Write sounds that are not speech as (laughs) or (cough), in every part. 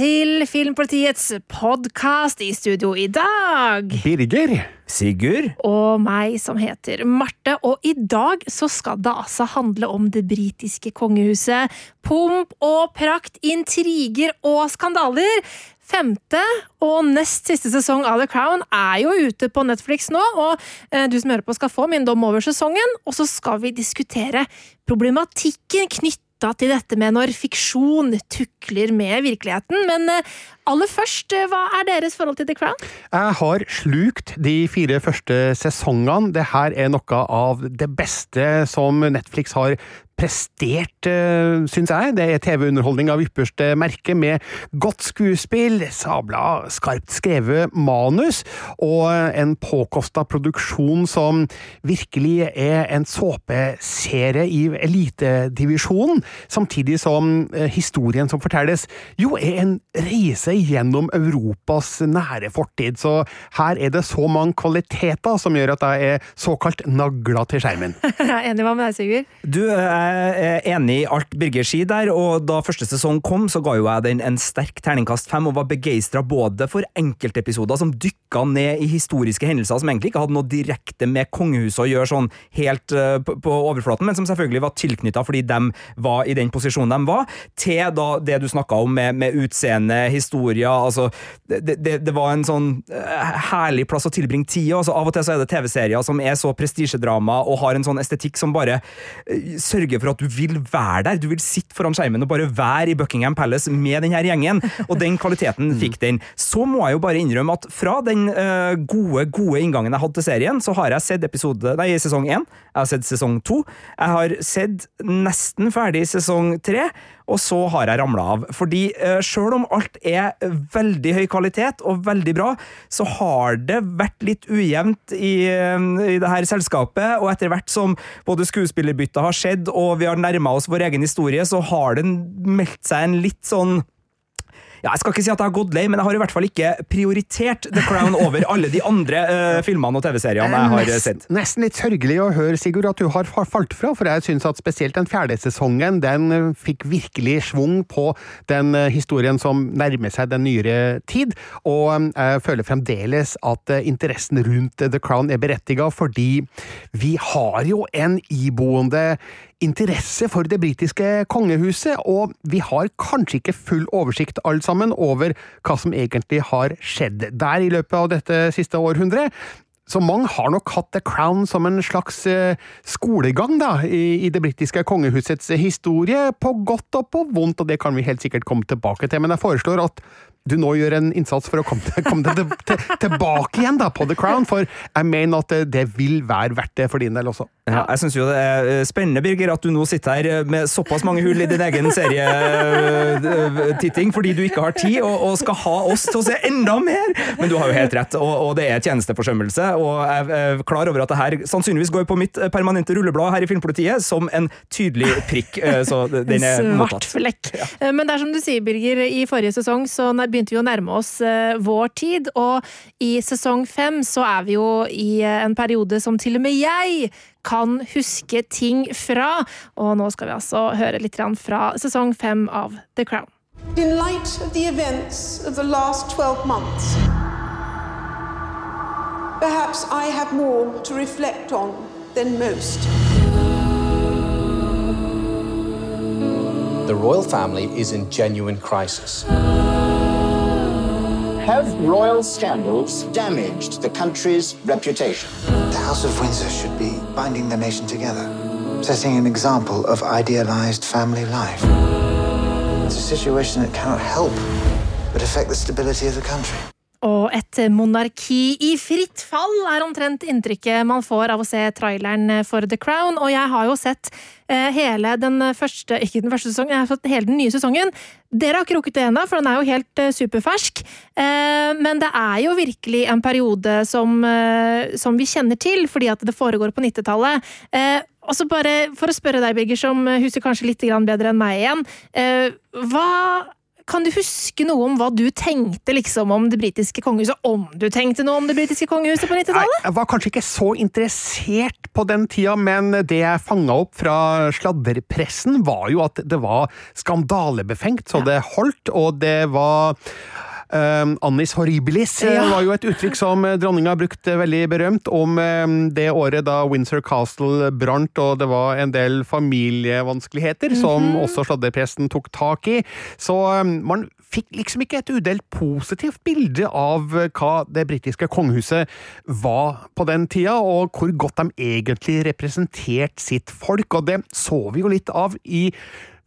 Til Filmpolitiets podkast i studio i dag. Birger. Sigurd? Og meg som heter Marte. Og i dag så skal det altså handle om det britiske kongehuset. Pomp og prakt, intriger og skandaler. Femte og nest siste sesong av The Crown er jo ute på Netflix nå, og eh, du som hører på skal få min dom over sesongen. Og så skal vi diskutere problematikken knytta til dette med når fiksjon tukler med virkeligheten. Men eh, aller først, eh, hva er deres forhold til The Crown? Jeg har slukt de fire første sesongene. Det her er noe av det beste som Netflix har prestert, uh, syns jeg. Det er TV-underholdning av ypperste merke, med godt skuespill, sabla skarpt skrevet manus, og en påkosta produksjon som virkelig er en såpeserie i elitedivisjonen, samtidig som uh, historien som fortelles, jo er en reise gjennom Europas nære fortid. Så her er det så mange kvaliteter som gjør at jeg er såkalt nagla til skjermen. (laughs) Jeg er Enig med deg, Sigurd? Du, jeg er enig i alt Birger sier der, og da første sesong kom, så ga jo jeg den en sterk terningkast fem, og var begeistra både for enkeltepisoder som dykka ned i historiske hendelser som egentlig ikke hadde noe direkte med kongehuset å gjøre, sånn helt uh, på overflaten, men som selvfølgelig var tilknytta fordi de var i den posisjonen de var, til da det du snakka om med, med utseende, historier, altså det, det, det, var en sånn uh, herlig plass å tilbringe tida. Altså, av og til så er det TV-serier som er så prestisjedrama og har en sånn estetikk som bare uh, for at du vil være der. Du vil sitte foran skjermen og bare være i Buckingham Palace med denne gjengen. Og den kvaliteten (laughs) fikk den. Så må jeg jo bare innrømme at fra den uh, gode, gode inngangen jeg hadde til serien, så har jeg sett episode, nei, sesong én, jeg har sett sesong to, jeg har sett nesten ferdig sesong tre og så har jeg ramla av. Fordi uh, sjøl om alt er veldig høy kvalitet og veldig bra, så har det vært litt ujevnt i, uh, i det her selskapet, og etter hvert som både skuespillerbytta har skjedd, og vi har nærma oss vår egen historie, så har det meldt seg en litt sånn ja, Jeg skal ikke si at jeg har gått lei, men jeg har i hvert fall ikke prioritert The Crown over alle de andre uh, filmene og TV-seriene jeg har sett. Nesten litt sørgelig å høre, Sigurd, at du har falt fra, for jeg syns at spesielt den fjerde sesongen den eh, fikk virkelig schwung på den historien som nærmer seg den nyere tid, og jeg føler fremdeles at interessen rundt The Crown er berettiga, fordi vi har jo en iboende interesse for det britiske kongehuset, og vi har kanskje ikke full oversikt alle sammen over hva som egentlig har skjedd der i løpet av dette siste århundret. Så mange har nok hatt The Crown som en slags uh, skolegang da, i, det britiske kongehusets historie, på godt og på vondt, og det kan vi helt sikkert komme tilbake til, men jeg foreslår at du nå gjør en innsats for å komme, til, komme til, til, tilbake igjen da, på The Crown, for jeg mener at det, det vil være verdt det for din del også. Ja, jeg syns jo det er eh, spennende, Birger, at du nå sitter her eh, med såpass mange hull i din egen serietitting fordi du ikke har tid og, og, skal ha oss til å se enda mer! Men du har jo helt rett, og, og det er tjenesteforsømmelse. Og jeg er klar over at det her sannsynligvis går på mitt permanente rulleblad her i Filmpolitiet som en tydelig prikk. Så den er mottatt. Svart flekk. Ja. Men det er som du sier, Birger, i forrige sesong så begynte vi å nærme oss vår tid, og i sesong fem så er vi jo i en periode som til og med jeg kan huske ting fra. Og nå skal vi altså høre litt fra sesong fem av The Crown. In light of the events of the last 12 months, perhaps I have more to reflect on than most. The royal family is in genuine crisis. Have royal scandals damaged the country's reputation? The House of Windsor should be binding the nation together, setting an example of idealized family life. It's a situation that cannot help but affect the stability of the country. Og et monarki i fritt fall er omtrent inntrykket man får av å se traileren for The Crown. Og jeg har jo sett eh, hele den første ikke den første sesongen, jeg har sett hele den nye sesongen. Dere har ikke rukket det ennå, for den er jo helt eh, superfersk. Eh, men det er jo virkelig en periode som, som vi kjenner til, fordi at det foregår på 90-tallet. Og så bare For å spørre deg, Birger, som husker kanskje litt bedre enn meg igjen. Hva kan du huske noe om hva du tenkte liksom om det britiske kongehuset? Om du tenkte noe om det britiske kongehuset på 90-tallet? Jeg var kanskje ikke så interessert på den tida, men det jeg fanga opp fra sladderpressen, var jo at det var skandalebefengt så det holdt, og det var Um, Annis horribilis eh, ja. var jo et uttrykk som eh, dronninga brukte veldig berømt om um, det året da Windsor Castle brant, og det var en del familievanskeligheter mm -hmm. som mhm. også sladderpresten tok tak i. Så um, man fikk liksom ikke et udelt positivt bilde av hva det britiske kongehuset var på den tida, og hvor godt de egentlig representerte sitt folk, og det så vi jo litt av i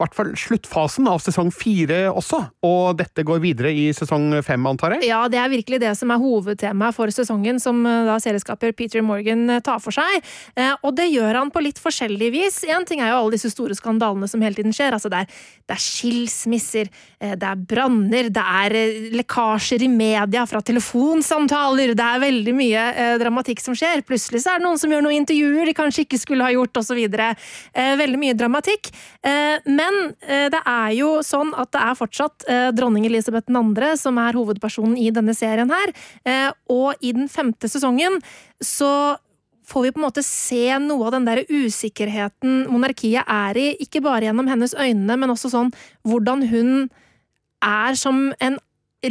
hvert fall sluttfasen av sesong fire også, og dette går videre i sesong fem, antar jeg? Ja, det er virkelig det som er hovedtemaet for sesongen, som eh, da serieskaper Peter Morgan eh, tar for seg. Eh, og det gjør han på litt forskjellig vis. Én ting er jo alle disse store skandalene som hele tiden skjer. altså Det er, det er skilsmisser, det er branner, det er lekkasjer i media fra telefonsamtaler, det er veldig mye dramatikk som skjer. Plutselig så er det noen som gjør noen intervjuer de kanskje ikke skulle ha gjort, osv. Veldig mye dramatikk. Men men eh, det er jo sånn at det er fortsatt eh, dronning Elisabeth 2. som er hovedpersonen i denne serien her. Eh, og i den femte sesongen så får vi på en måte se noe av den der usikkerheten monarkiet er i, ikke bare gjennom hennes øyne, men også sånn hvordan hun er som en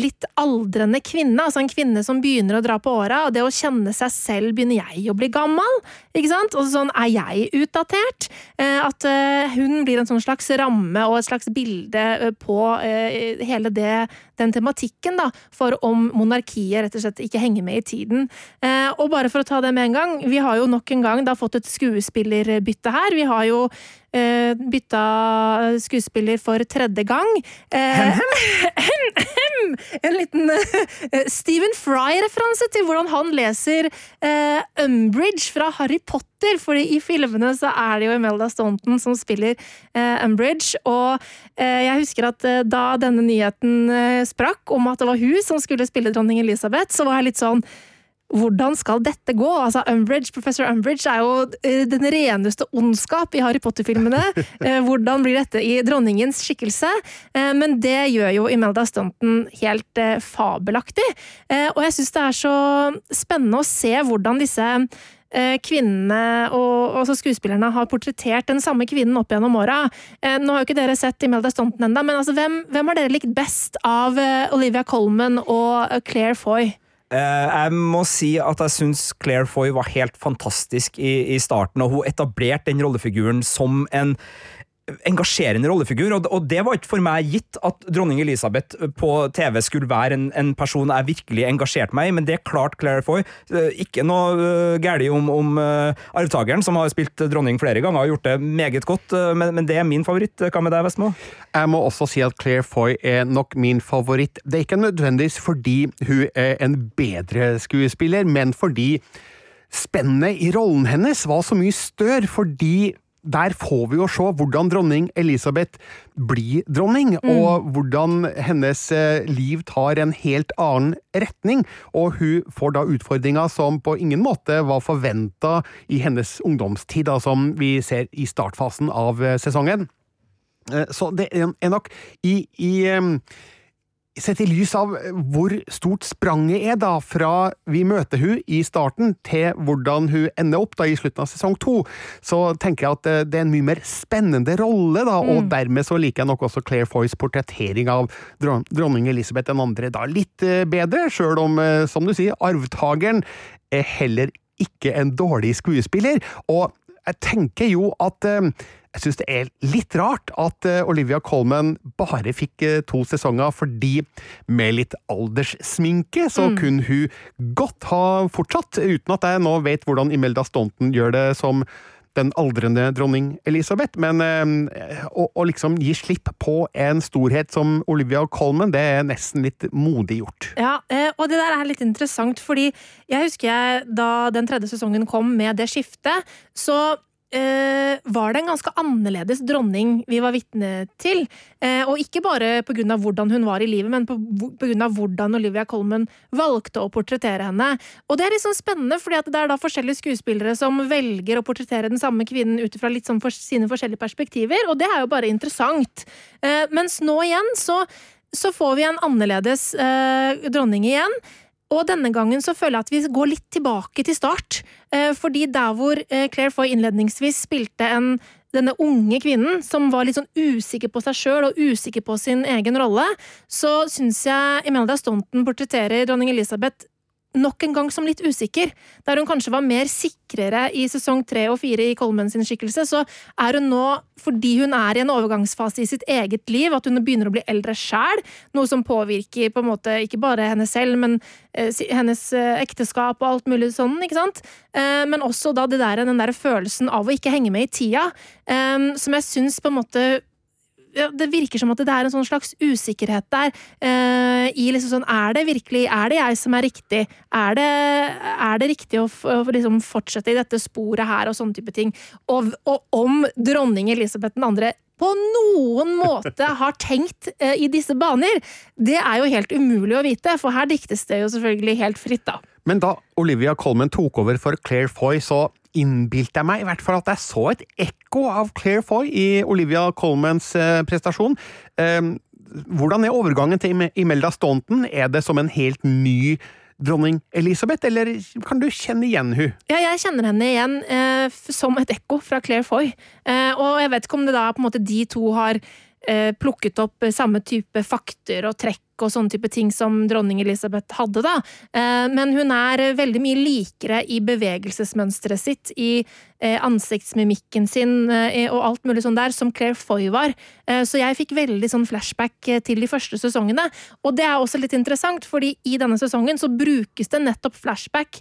litt aldrende kvinne, altså en kvinne som begynner å dra på åra, og det å kjenne seg selv Begynner jeg å bli gammel? Ikke sant? Og sånn, er jeg utdatert? Eh, at eh, hun blir en sånn slags ramme og et slags bilde eh, på hele det, den tematikken, da, for om monarkiet rett og slett ikke henger med i tiden. Og bare for å ta det med en gang, vi har jo nok en gang da fått et skuespillerbytte her. Vi har jo bytta skuespiller for tredje gang. (laughs) en liten uh, Stephen Fry-referanse til hvordan han leser uh, Umbridge fra Harry Potter. fordi i filmene så er det jo Imelda Staunton som spiller Umbridge. Og jeg husker at da denne nyheten sprakk om at det var hun som skulle spille dronning Elisabeth, så var jeg litt sånn hvordan skal dette gå? Altså, Umbridge, Professor Umbridge er jo eh, den reneste ondskap i Harry Potter-filmene. (laughs) Eh, hvordan blir dette i dronningens skikkelse? Eh, men det gjør jo Imelda Stunton helt fabelaktig. Og jeg syns det er så spennende å se hvordan disse kvinnene og også skuespillerne har portrettert den samme kvinnen opp gjennom åra. Nå har jo ikke dere sett Imelda Stunton ennå, men altså, hvem, hvem, har dere likt best av Olivia Colman og Claire Foy? Eh, jeg må si at jeg syns Claire Foy var helt fantastisk i, i starten, og hun etablerte den rollefiguren som en engasjerende rollefigur, og, og, det var ikke for meg gitt at dronning Elisabeth på TV skulle være en, en person jeg virkelig engasjerte meg i, men det klarte Claire Foy. Eh, ikke noe uh, galt om, om uh, arvtakeren, som har spilt dronning flere ganger og gjort det meget godt, uh, men, men, det er min favoritt. Hva med deg, Vestmo? Jeg må også si at Claire Foy er nok min favoritt. Det er ikke nødvendigvis fordi hun er en bedre skuespiller, men fordi spennet i rollen hennes var så mye større fordi der får vi jo se hvordan dronning Elisabeth blir dronning, mm. og hvordan hennes eh, liv tar en helt annen retning. Og hun får da utfordringer som på ingen måte var forventa i hennes ungdomstid, da, som vi ser i startfasen av eh, sesongen. Eh, så det er nok i, i Sett i lys av hvor stort spranget er da fra vi møter hun i starten, til hvordan hun ender opp da i slutten av sesong to, så tenker jeg at eh, det er en mye mer spennende rolle, da, mm. og dermed så liker jeg nok også Claire Foys portrettering av dronning Elisabeth den andre da litt eh, bedre, sjøl om, eh, som du sier, arvtakeren er heller ikke en dårlig skuespiller, og jeg tenker jo at jeg syns det er litt rart at uh, Olivia Colman bare fikk uh, to sesonger, fordi med litt alderssminke så mm. kunne hun godt ha fortsatt, uten at jeg nå vet hvordan Imelda Staunton gjør det som den aldrende dronning Elisabeth, men øh, å, å liksom gi slipp på en storhet som Olivia Colman, det er nesten litt modig gjort. Ja, eh, og det der er litt interessant, fordi jeg husker jeg da den tredje sesongen kom med det skiftet, så eh, var det en ganske annerledes dronning vi var vitne til. Eh, og ikke bare pga. hvordan hun var i livet, men pga. hvordan Olivia Colman valgte å portrettere henne. Og det er litt sånn spennende, fordi det er da forskjellige skuespillere som velger å portrettere den samme kvinnen ut fra litt sånn for sine forskjellige perspektiver, og det er jo bare interessant. Eh, mens nå igjen så så får vi en annerledes eh, dronning igjen. Og denne gangen så føler jeg at vi går litt tilbake til start. Eh, fordi der hvor eh, Claire Foy innledningsvis spilte en denne unge kvinnen som var litt sånn usikker på seg sjøl og usikker på sin egen rolle, så syns jeg Imelda Staunton portretterer dronning Elisabeth nok en gang som litt usikker. Der hun kanskje var mer sikrere i sesong tre og fire i Kolmen sin skikkelse, så er hun nå, fordi hun er i en overgangsfase i sitt eget liv, at hun begynner å bli eldre sjæl, noe som påvirker på en måte ikke bare henne selv, men eh, hennes eh, ekteskap og alt mulig sånn, ikke sant? Eh, men også da der, den der følelsen av å ikke henge med i tida, eh, som jeg syns på en måte det virker som at det er en sånn slags usikkerhet der. Uh, i liksom sånn, Er det virkelig Er det jeg som er riktig? Er det, er det riktig å, å liksom fortsette i dette sporet her, og sånne type ting? Og, og om dronning Elisabeth 2. på noen måte (laughs) har tenkt uh, i disse baner, det er jo helt umulig å vite, for her diktes det jo selvfølgelig helt fritt, da. Men da Olivia Colman tok over for Claire Foy, så innbilte jeg meg i hvert fall at jeg så et ekko av Claire Foy i Olivia Colmans eh, prestasjon. Eh, hvordan er overgangen til Imelda Staunton? Er det som en helt ny dronning Elisabeth, eller kan du kjenne igjen hun? Ja, jeg kjenner henne igjen eh, som et ekko fra Claire Foy. Eh, og jeg vet ikke om det da på en måte de to har eh, plukket opp samme type fakter og trekk og sånne type ting som dronning Elisabeth hadde, da. Eh, men hun er veldig mye likere i bevegelsesmønsteret sitt, i ansiktsmimikken sin eh, og alt mulig sånn der, som Claire Foy var. Så jeg fikk veldig sånn flashback til de første sesongene. Og det er også litt interessant, fordi i denne sesongen så brukes det nettopp flashback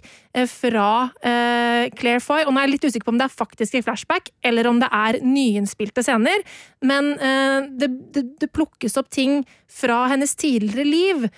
fra Claire Foy. Og nå er jeg litt usikker på om det er faktiske flashback, eller om det er nyinnspilte scener, men det, det, det plukkes opp ting fra hennes tidligere liv eh,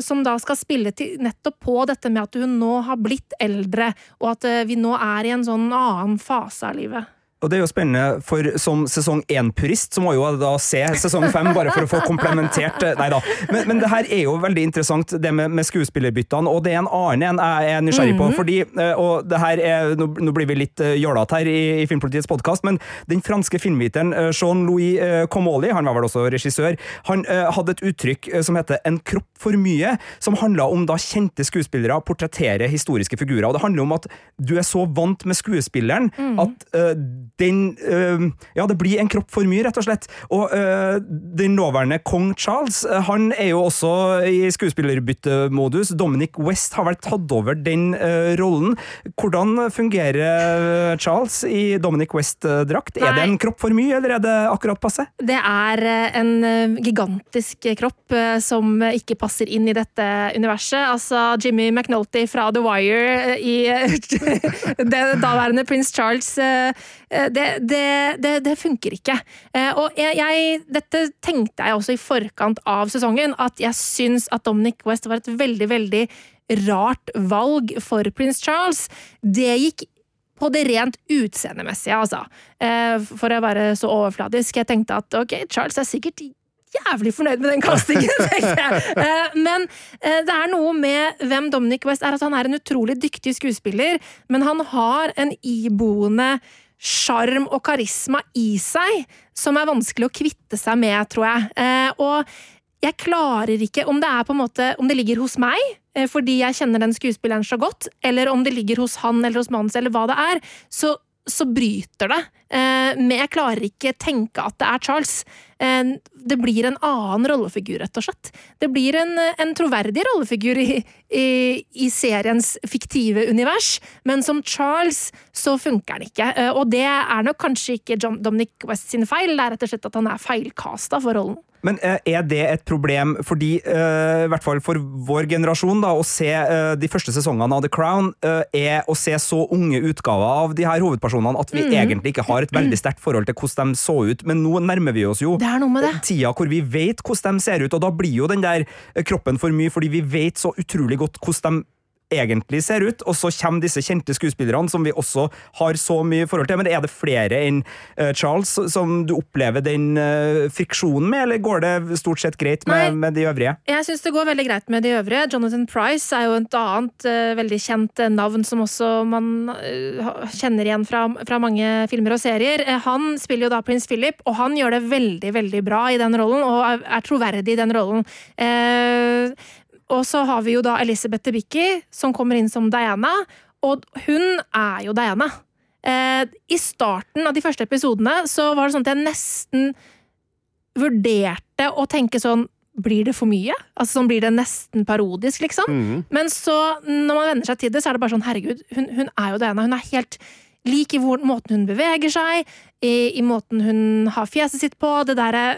som da skal spille til, nettopp på dette med at hun nå har blitt eldre, og at eh, vi nå er i en sånn annen fase av livet. Og det er jo spennende, for som sesong én-purist, så må jo da se sesong fem, bare for å få komplementert eh, Nei da. Men, men, det her er jo veldig interessant, det med, med skuespillerbyttene, og det er en annen en jeg er nysgjerrig på. Mm -hmm. fordi, eh, og det her er, nå, nå blir vi litt eh, jålete her i, i Filmpolitiets podkast, men den franske filmviteren Jean-Louis Comolli, han var vel også regissør, han hadde et uttrykk som heter 'en kropp for mye', som handla om da kjente skuespillere portretterer historiske figurer. Og det handler om at du er så vant med skuespilleren mm. at den øh, Ja, det blir en kropp for mye, rett og slett. Og øh, den nåværende kong Charles, øh, han er jo også i skuespillerbyttemodus. Dominic West har vel tatt over den øh, rollen. Hvordan fungerer Charles i Dominic West-drakt? Er det en kropp for mye, eller er det akkurat passe? Det er en gigantisk kropp som ikke passer inn i dette universet. Altså Jimmy McNulty fra The Wire i (laughs) det daværende prins Charles det, det, det, det funker ikke. Eh, og jeg, jeg, dette tenkte jeg også i forkant av sesongen, at jeg syns at Dominic West var et veldig, veldig rart valg for prins Charles. Det gikk på det rent utseendemessige, altså. Eh, for å være så overfladisk. Jeg tenkte at ok, Charles er sikkert jævlig fornøyd med den kastingen, (laughs) tenkte jeg. Men det er noe med hvem Dominic West er. at Han er en utrolig dyktig skuespiller, men han har en iboende sjarm og karisma i seg som er vanskelig å kvitte seg med, tror jeg. Eh, og jeg klarer ikke, om det måte, om det ligger hos meg, eh, fordi jeg kjenner den skuespilleren så godt, eller om det ligger hos han eller hos mannen eller hva det er, så, så bryter det men jeg klarer ikke tenke at det er Charles. Eh, det blir en annen rollefigur, rett og slett. Det blir en, en troverdig rollefigur i, i, i, seriens fiktive univers, men som Charles så funker han ikke. Eh, og det er nok kanskje ikke John Dominic West sin feil, det er rett og slett at han er feilkasta for rollen. Men eh, er det et problem fordi, i hvert fall for vår generasjon, da, å se de første sesongene av The Crown, er å se så unge utgaver av de her hovedpersonene at vi mm. egentlig ikke har et veldig sterkt forhold til hvordan de så ut. Men nå nærmer vi oss jo tida hvor vi vet hvordan de ser ut, og da blir jo den der kroppen for mye, fordi vi vet så utrolig godt hvordan de egentlig ser ut, og så kommer disse kjente skuespillerne som vi også har så mye forhold til. Men er det flere enn uh, Charles som du opplever den uh, friksjonen med, eller går det stort sett greit med, med de øvrige? Jeg syns det går veldig greit med de øvrige. Jonathan Price er jo et annet uh, veldig kjent navn som også man kjenner igjen fra, fra, mange filmer og serier. han spiller jo da prins Philip, og han gjør det veldig, veldig bra i den rollen, og er, er troverdig i den rollen. Og så har vi jo da Elisabeth Debicki, som kommer inn som Diana, og hun er jo Diana. Eh, I starten av de første episodene så var det sånn at jeg nesten vurderte å tenke sånn blir det for mye? Altså sånn Blir det nesten parodisk, liksom? Mm. Men så, når man venner seg til det, så er det bare sånn herregud, hun, hun er jo Diana. Hun er helt lik i måten hun beveger seg, i, i, måten hun har fjeset sitt på, det derre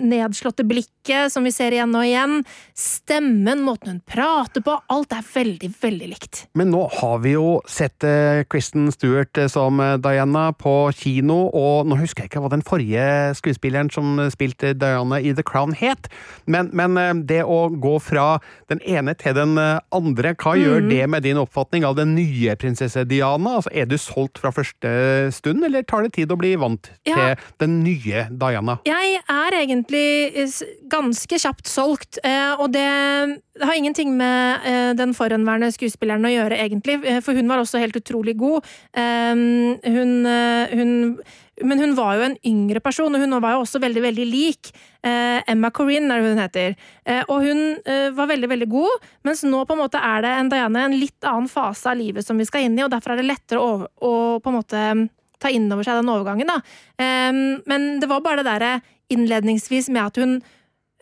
nedslåtte blikket som vi ser igjen og igjen, stemmen, måten hun prater på, alt er veldig, veldig likt. Men nå har vi jo sett uh, Kristen Stewart uh, som Diana på kino, og nå husker jeg ikke hva den forrige skuespilleren som spilte Diana i The Crown het, men, men det å gå fra den ene til den andre, hva mm. gjør det med din oppfatning av den nye prinsesse Diana? Altså, er du solgt fra første stund, eller tar det tid å bli vant ja. til den nye Diana? Jeg er egentlig ganske kjapt solgt, eh, og det har ingenting med eh, den forhenværende skuespilleren å gjøre, egentlig, eh, for hun var også helt utrolig god. Hun, hun men hun var jo en yngre person, og hun var jo også veldig veldig lik. Eh, Emma Corinne er det hun heter. Eh, og hun eh, var veldig veldig god, mens nå på en måte er det en Diana en litt annen fase av livet som vi skal inn i, og derfor er det lettere å, å på en måte ta inn over seg den overgangen. da. men det var bare det derre innledningsvis med at hun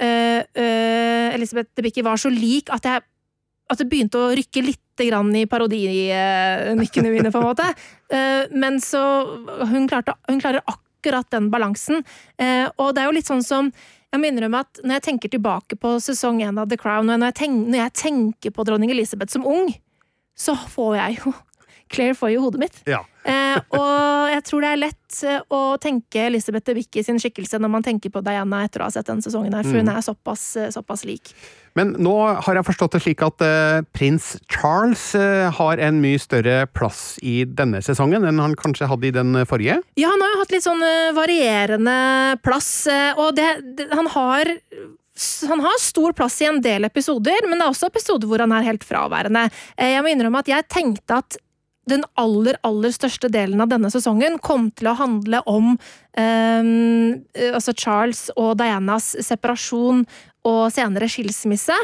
Elisabeth Debicki var så lik at jeg at det begynte å rykke litt i parodinikkene mine, på en måte. (laughs) Eh, men så hun, klarte, hun klarer akkurat den balansen. Eh, og det er jo litt sånn som jeg må innrømme at når jeg tenker tilbake på sesong én av The Crown, og når jeg, tenker, når jeg tenker på dronning Elisabeth som ung, så får jeg jo Claire får jo hodet mitt. Ja. eh, og jeg tror det er lett eh, å tenke Elisabeth Debicki sin skikkelse når man tenker på Diana etter å ha sett den sesongen her, for mm. hun er såpass, eh, såpass, lik. Men nå har jeg forstått det slik at eh, prins Charles eh, har en mye større plass i denne sesongen enn han kanskje hadde i den forrige? Ja, han har jo hatt litt sånn uh, varierende plass, og det, det, han har han har stor plass i en del episoder, men det er også episoder hvor han er helt fraværende. Jeg må innrømme at jeg tenkte at den aller, aller største delen av denne sesongen kom til å handle om eh, altså Charles og Dianas separasjon og senere skilsmisse.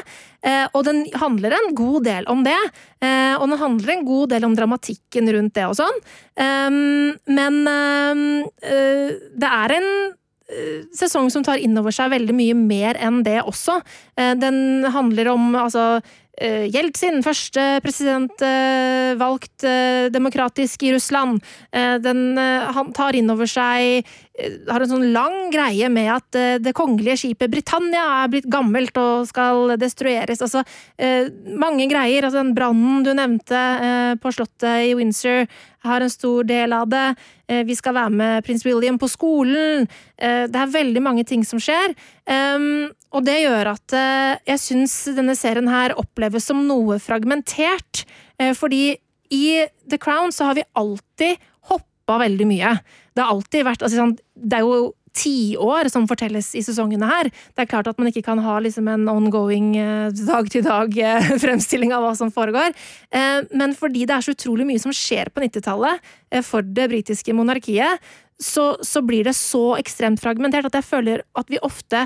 Eh, og den handler en god del om det. Eh, og den handler en god del om dramatikken rundt det og sånn. Eh, men ehm, eh, det er en eh, sesong som tar inn over seg veldig mye mer enn det også. Den handler om altså Eh, Jeltsin, første president eh, valgt eh, demokratisk i Russland. Den, han tar inn over seg har en sånn lang greie med at det kongelige skipet Britannia er blitt gammelt og skal destrueres. Altså, mange greier. Altså, den brannen du nevnte på slottet i Windsor, har en stor del av det. Vi skal være med prins William på skolen. Det er veldig mange ting som skjer. Og det gjør at eh, jeg syns denne serien her oppleves som noe fragmentert. Eh, fordi i The Crown så har vi alltid hoppa veldig mye. Det har alltid vært altså, sånn, Det er jo tiår som fortelles i sesongene her. Det er klart at man ikke kan ha liksom en ongoing dag-til-dag-fremstilling (laughs) av hva som foregår. Men fordi det er så utrolig mye som skjer på 90-tallet for det britiske monarkiet, så, så, blir det så ekstremt fragmentert at jeg føler at vi ofte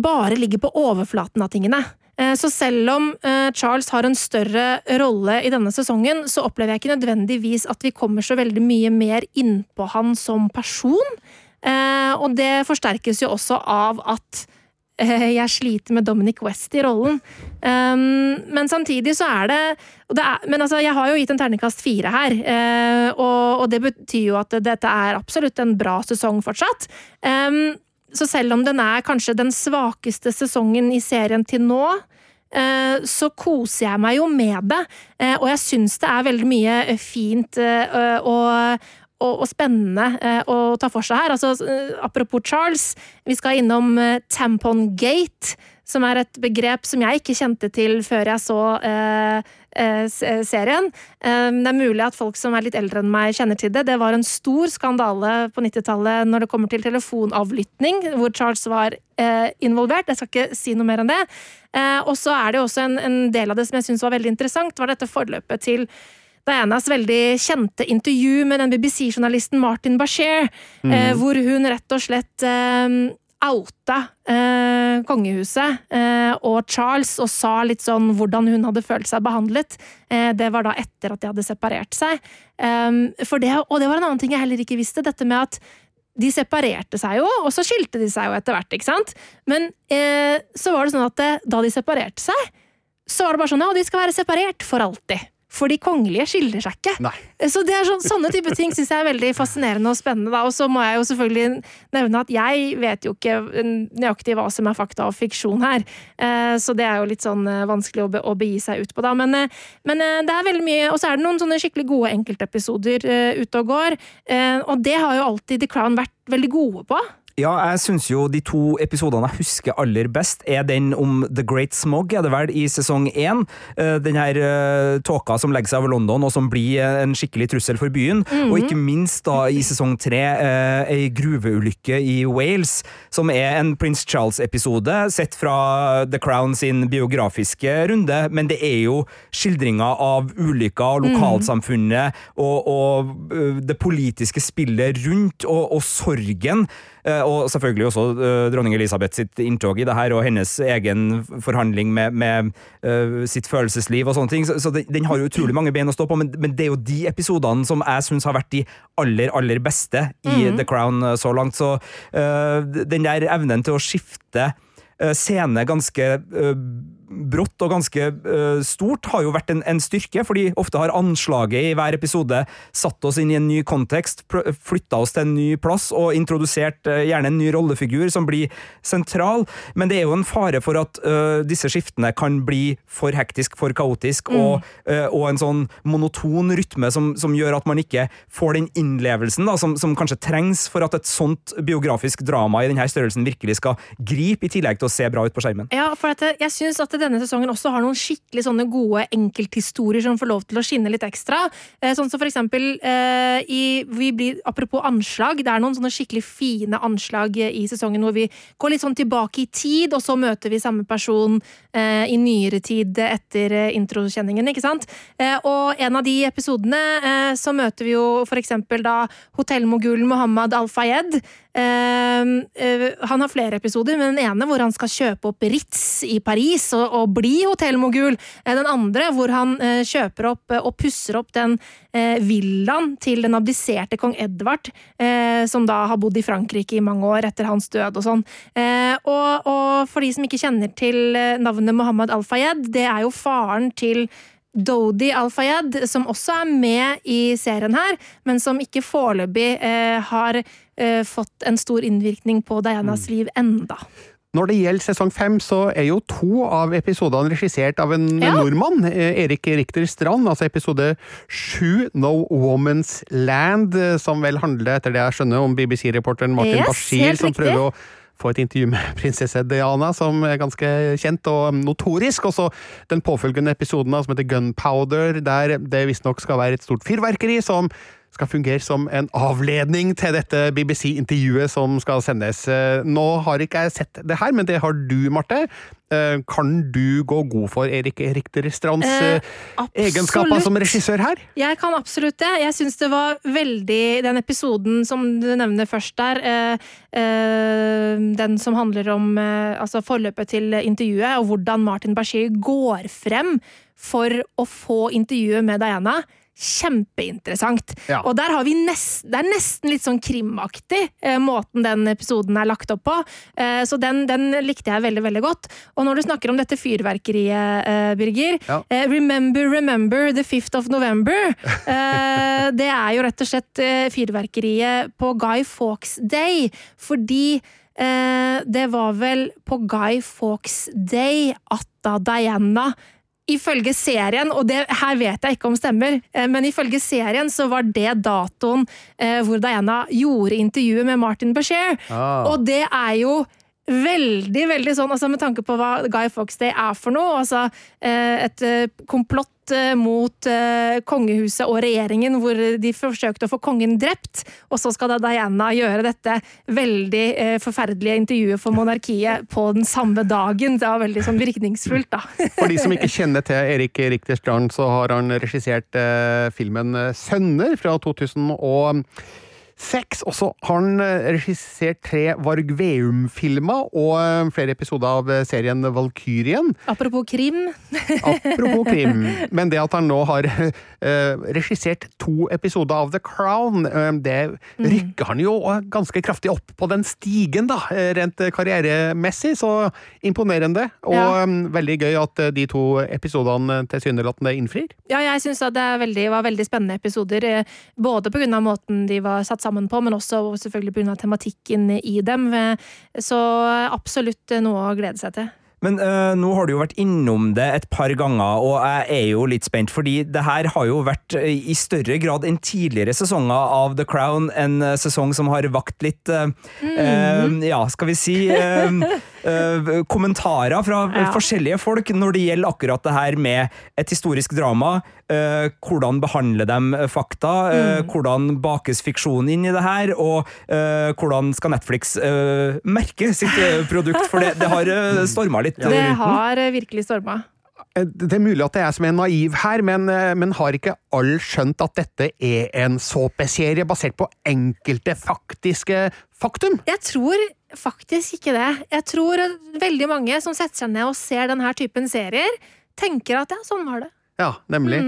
bare ligger på overflaten av tingene. Eh, Så selv om eh, Charles har en større rolle i denne sesongen, så opplever jeg ikke nødvendigvis at vi kommer så veldig mye mer innpå han som person. Eh, Og det forsterkes jo også av at jeg sliter med Dominic West i rollen. Um, men samtidig så er det, det er Men altså, jeg har jo gitt en terningkast fire her, og det betyr jo at dette er absolutt en bra sesong fortsatt. Um, så selv om den er kanskje den svakeste sesongen i serien til nå, eh, så koser jeg meg jo med det. Eh, og jeg syns det er veldig mye eh, fint og, og, og spennende å ta for seg her. Altså, apropos Charles, vi skal innom Tampon Gate, som er et begrep som jeg ikke kjente til før jeg så serien. Eh, det er mulig at folk som er litt eldre enn meg kjenner til det. Det var en stor skandale på 90-tallet når det kommer til telefonavlytting, hvor Charles var eh, involvert. Jeg skal ikke si noe mer enn det. Eh, og så er det også en, en del av det som jeg syns var veldig interessant, var dette forløpet til Dianas veldig kjente intervju med den BBC-journalisten Martin Bashir, mm. hvor hun rett og slett eh, outa eh, kongehuset eh, og Charles og sa litt sånn hvordan hun hadde følt seg behandlet. Eh, det var da etter at de hadde separert seg. Eh, for det, og det var en annen ting jeg heller ikke visste, dette med at de separerte seg jo, og så skilte de seg jo etter hvert, ikke sant? Men eh, så var det sånn at eh, da de separerte seg, så var det bare sånn ja, de skal være separert for alltid. For de kongelige skiller seg ikke. Nei. Så det er sånn, Sånne type ting syns jeg er veldig fascinerende og spennende. Da. Og så må jeg jo selvfølgelig nevne at jeg vet jo ikke nøyaktig hva som er fakta og fiksjon her. Eh, så det er jo litt sånn eh, vanskelig å, be, å begi seg ut på, da. Men, eh, men det er veldig mye Og så er det noen sånne skikkelig gode enkeltepisoder ute og går. Og det har jo alltid The Crown vært veldig gode på. Ja, jeg syns jo de to episodene jeg husker aller best, er den om The Great Smog, er det vel, i sesong én. Eh, Den her eh, tåka som legger seg over London, og som blir eh, en skikkelig trussel for byen. Og ikke minst da i sesong tre, ei gruveulykke i Wales, som er en Prince Charles-episode, sett fra The Crown sin biografiske runde, men det er jo skildringer av ulykker, lokalsamfunnet og, og det politiske spillet rundt, og, og sorgen. Eh, Og selvfølgelig også eh, dronning Elisabeth sitt inntog i det her, og hennes egen forhandling med, med eh, sitt følelsesliv og sånne ting. Så, det- den har jo utrolig mange ben å stå på, men, men det er jo de episodene som jeg syns har vært de aller, aller beste i The Crown eh, så langt. Så den der evnen til å skifte scene ganske brått og ganske uh, stort har jo vært en, en styrke, fordi ofte har anslaget i hver episode satt oss inn i en ny kontekst, pr- flytta oss til en ny plass og introdusert uh, gjerne en ny rollefigur som blir sentral, men det er jo en fare for at uh, disse skiftene kan bli for hektisk, for kaotisk, og, eh, og en sånn monoton rytme som, som gjør at man ikke får den innlevelsen da, som, som kanskje trengs for at et sånt biografisk drama i denne størrelsen virkelig skal gripe, i tillegg til å se bra ut på skjermen. Ja, for at jeg syns at denne sesongen også har noen skikkelig sånne gode enkelthistorier som får lov til å skinne litt ekstra. Eh, Sånn som for eksempel eh, i blir, Apropos anslag, det er noen sånne skikkelig fine anslag eh, i sesongen hvor vi går litt sånn tilbake i tid, og så møter vi samme person i nyere tid etter introkjenningen, ikke sant? Og en av de episodene så møter vi jo for eksempel da hotellmogulen Mohammed Al-Fayed. Eh, eh, han har flere episoder, men den ene hvor han skal kjøpe opp Ritz i Paris og, og bli hotellmogul. Eh, den andre hvor han eh, kjøper opp og pusser opp den villaen til den abdiserte kong Edvard, som da har bodd i Frankrike i mange år etter hans død og sånn. Og, og for de som ikke kjenner til navnet Mohammed Al-Fayed, det er jo faren til Dodi Al-Fayed, som også er med i serien her, men som ikke foreløpig eh, har eh, fått en stor innvirkning på Dianas liv enda. Når det gjelder sesong fem, så er jo to av episodene regissert av en Ja. nordmann. eh, Erik Richter Strand, altså episode sju, No Woman's Land, eh, som vel handler, etter det jeg skjønner, om BBC-reporteren Martin Yes, Bashir, som prøver å få et intervju med (laughs) prinsesse Diana, som er ganske kjent og notorisk. Og så den påfølgende episoden som heter Gunpowder, der det visstnok skal være et stort fyrverkeri som skal fungere som en avledning til dette BBC-intervjuet som skal sendes. Eh, Nå har ikke jeg sett det her, men det har du, Marte. Eh, Kan du gå god for Erik Richter Strands Eh, eh, egenskaper som regissør her? Jeg kan absolutt det. Jeg syns det var veldig Den episoden som du nevner først der, den som handler om altså forløpet til intervjuet, og hvordan Martin Bashir går frem for å få intervjuet med Diana. Kjempeinteressant. Ja. Og der har vi nest, det er nesten litt sånn krimaktig, eh, måten den episoden er lagt opp på. Eh, så den, den likte jeg veldig, veldig godt. Og når du snakker om dette fyrverkeriet, eh, Birger. Ja. Eh, remember, remember the 5th of November. (laughs) Eh, det er jo rett og slett eh, fyrverkeriet på Guy Fawkes Day. Fordi eh, det var vel på Guy Fawkes Day at da Diana Ifølge serien, og det her vet jeg ikke om stemmer, eh, men ifølge serien så var det datoen eh, hvor Diana gjorde intervjuet med Martin Bashir. Ah. Og det er jo veldig, veldig sånn, altså med tanke på hva Guy Fawkes Day er for noe, altså eh, et eh, komplott eh, mot eh, kongehuset og regjeringen, hvor de forsøkte å få kongen drept, og så skal da Diana gjøre dette veldig forferdelige intervjuet for monarkiet på den samme dagen. Det var veldig sånn virkningsfullt, da. (laughs) For de som ikke kjenner til Erik Richter Strand, så har han regissert filmen Sønner fra 2006. Og så har han eh, regissert tre Varg Veum-filmer og eh, flere episoder av eh, serien Valkyrien. Apropos krim. (laughs) Apropos krim. Men det at han nå har regissert to episoder av The Crown, det rykker han jo ganske kraftig opp på den stigen, da. Rent karrieremessig, så imponerende. Og Ja. veldig gøy at de to episodene tilsynelatende innfrir. Ja, jeg syns det veldig, var veldig spennende episoder. Både pga. måten de var satt sammen på, men også selvfølgelig pga. tematikken i dem. Eh, Så absolutt eh, noe å glede seg til. Men øh, nå har du jo vært innom det et par ganger, og jeg er jo litt spent, fordi det her har jo vært øh, i større grad enn tidligere sesonger av The Crown, en øh, sesong som har vakt litt øh, øh, Ja, skal vi si (laughs) øh, Kommentarer fra Ja. forskjellige folk når det gjelder akkurat det her med et historisk drama. Uh, hvordan behandler de fakta? Mm. hvordan bakes fiksjon inn i det her? Og hvordan skal Netflix merke sitt produkt? For det, det har uh, storma litt. Det har eh, virkelig storma. Eh, Det er mulig at det er jeg som er naiv her, men, eh, men har ikke alle skjønt at dette er en såpeserie basert på enkelte faktiske faktum? Jeg tror faktisk ikke det. Jeg tror veldig mange som setter seg ned og ser denne typen serier, tenker at ja, sånn var det. Ja, nemlig.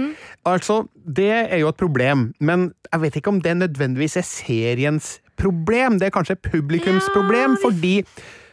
Altså, det er jo et problem, men jeg vet ikke om det nødvendigvis er seriens problem. Det er kanskje publikums Ja, problem, fordi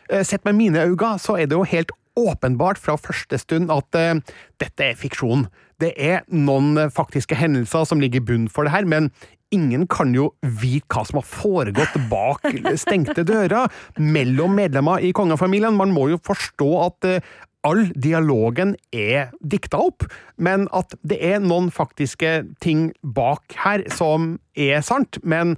eh, sett med mine øyne, så er det jo helt åpenbart fra første stund at uh, dette er fiksjon. Det er noen eh, faktiske hendelser som ligger i bunnen for det her, men ingen kan jo vite hva som har foregått bak stengte dører mellom medlemmer i kongefamilien. Man må jo forstå at eh, all dialogen er dikta opp, men at det er noen faktiske ting bak her som er sant. Men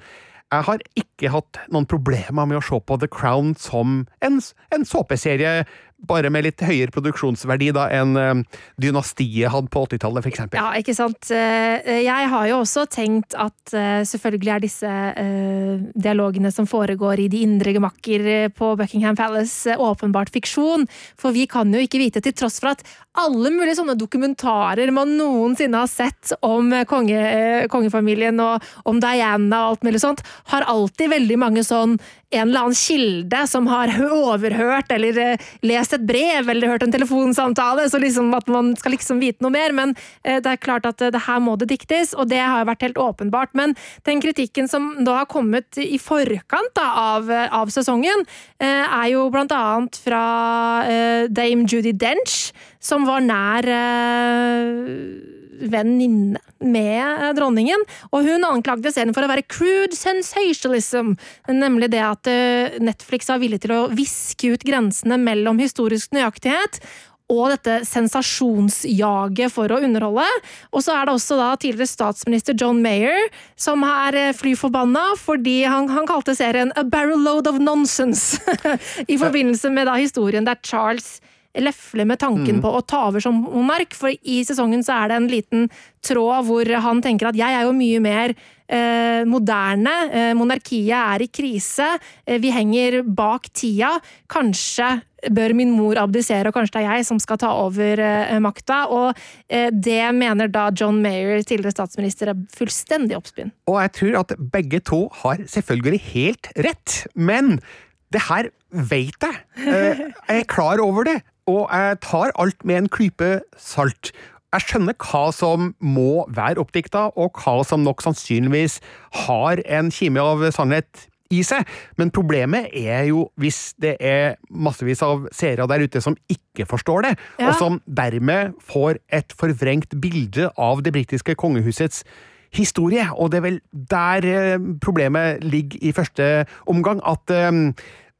jeg har ikke hatt noen problemer med å se på The Crown som en, en såpeserie, bare med litt høyere produksjonsverdi da enn eh, Dynastiet hadde på 80-tallet, for eksempel. Ja, ikke sant. Eh, Jeg har jo også tenkt at eh, selvfølgelig er disse eh, dialogene som foregår i de indre gemakker eh, på Buckingham Palace eh, åpenbart fiksjon. For vi kan jo ikke vite, til tross for at alle mulige sånne dokumentarer man noensinne har sett om eh, konge, eh, kongefamilien og om Diana og alt mulig sånt, har alltid veldig mange sånn en eller annen kilde som har overhørt eller eh, lest et brev eller hørt en telefonsamtale, så liksom at man skal liksom vite noe mer. Men eh, det er klart at eh, det her må det diktes, og det har vært helt åpenbart. Men den kritikken som da har kommet i forkant da, av, av sesongen, er jo blant annet fra Dame Judy Dench, som var nær venninne med eh, dronningen, og hun anklagde serien for å være crude sensationalism, nemlig det at eh, Netflix var villig til å viske ut grensene mellom historisk nøyaktighet og dette sensasjonsjaget for å underholde. Og så er det også da tidligere statsminister John Mayer som er eh, fly forbanna fordi han, han kalte serien A Barrel Load of Nonsense (laughs) i forbindelse med da historien der Charles lefler med tanken på å ta over som monark, for i sesongen så er det en liten tråd hvor han tenker at jeg er jo mye mer eh, moderne. Eh, monarkiet er i krise. Eh, vi henger bak tida. Kanskje bør min mor abdisere, og kanskje det er jeg som skal ta over eh, makta. Og eh, det mener da John Mayer, tidligere statsminister, er fullstendig oppspinn. Og jeg tror at begge to har selvfølgelig helt rett, men det her veit jeg. Eh, Jeg er klar over det, og jeg tar alt med en klype salt. Jeg skjønner hva som må være oppdikta, og hva som nok sannsynligvis har en kime av sannhet i seg, men problemet er jo hvis det er massevis av seere der ute som ikke forstår det, Ja. og som dermed får et forvrengt bilde av det britiske kongehusets historie, og det er vel der eh, problemet ligger i første omgang, at eh,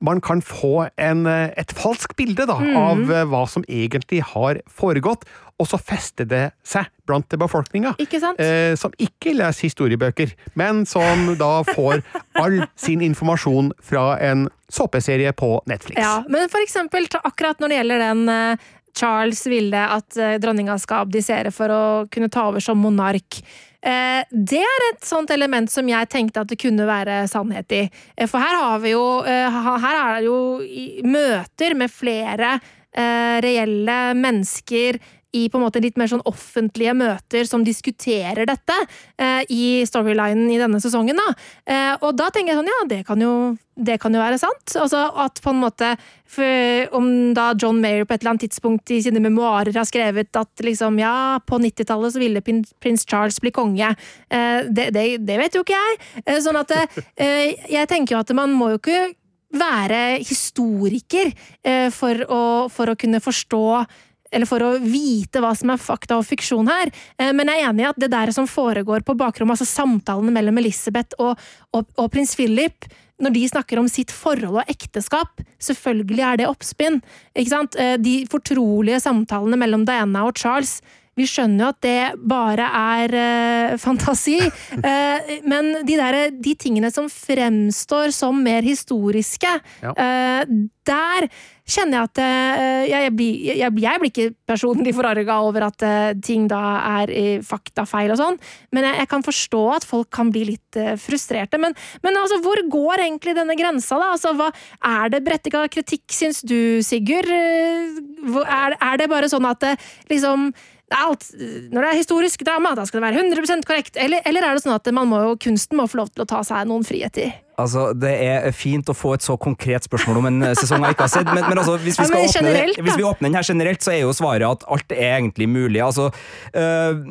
man kan få en, eh, et falskt bilde da, av eh, hva som egentlig har foregått, og så fester det seg blant befolkninga. Eh, som ikke leser historiebøker, men som da får all sin informasjon fra en såpeserie på Netflix. Ja, men for eksempel akkurat når det gjelder den eh, Charles ville at dronninga skal abdisere for å kunne ta over som monark. Eh, Det er et sånt element som jeg tenkte at det kunne være sannhet i. Eh, For her har vi jo eh, Her er det jo møter med flere reelle mennesker i på en måte litt mer sånn offentlige møter som diskuterer dette eh, i storylinen i denne sesongen. Da. Eh, og da tenker jeg sånn, ja, det kan jo, det kan jo være sant. Altså at på en måte for, Om da John Mayer på et eller annet tidspunkt i sine memoarer har skrevet at liksom, ja, på 90-tallet så ville prins Charles bli konge. Eh, det, det, det vet jo ikke jeg. Eh, sånn at eh, jeg tenker jo at man må jo ikke være historiker eh, for å, for å kunne forstå eller for å vite hva som er fakta og fiksjon her. Eh, Men jeg er enig i at det der som foregår på bakrommet, altså samtalene mellom Elisabeth og, og, og prins Philip, når de snakker om sitt forhold og ekteskap, selvfølgelig er det oppspinn. Eh, De fortrolige samtalene mellom Diana og Charles vi skjønner jo at det bare er eh, fantasi, (laughs) eh, men de, der, de tingene som fremstår som mer historiske, Ja. eh, der kjenner jeg at eh, jeg, jeg, blir, jeg, jeg blir ikke personlig forarga over at eh, ting da er eh, faktafeil og sånn, men jeg, kan forstå at folk kan bli litt frustrerte. Men, men altså, hvor går egentlig denne grensa, da? Altså, hva, er det brettika kritikk, syns du, Sigurd? Er, er det bare sånn at det liksom alt, når det er historisk drama, da skal det være 100% korrekt. Eller, eller er det sånn at man må jo, kunsten må få lov til å ta seg noen friheter? Altså, Det er fint å få et så konkret spørsmål om en eh, sesong jeg ikke har sett, men, men altså, hvis vi Ja, men generelt, åpne, hvis vi åpner den her generelt, så er jo svaret at alt er egentlig mulig. Altså, øh,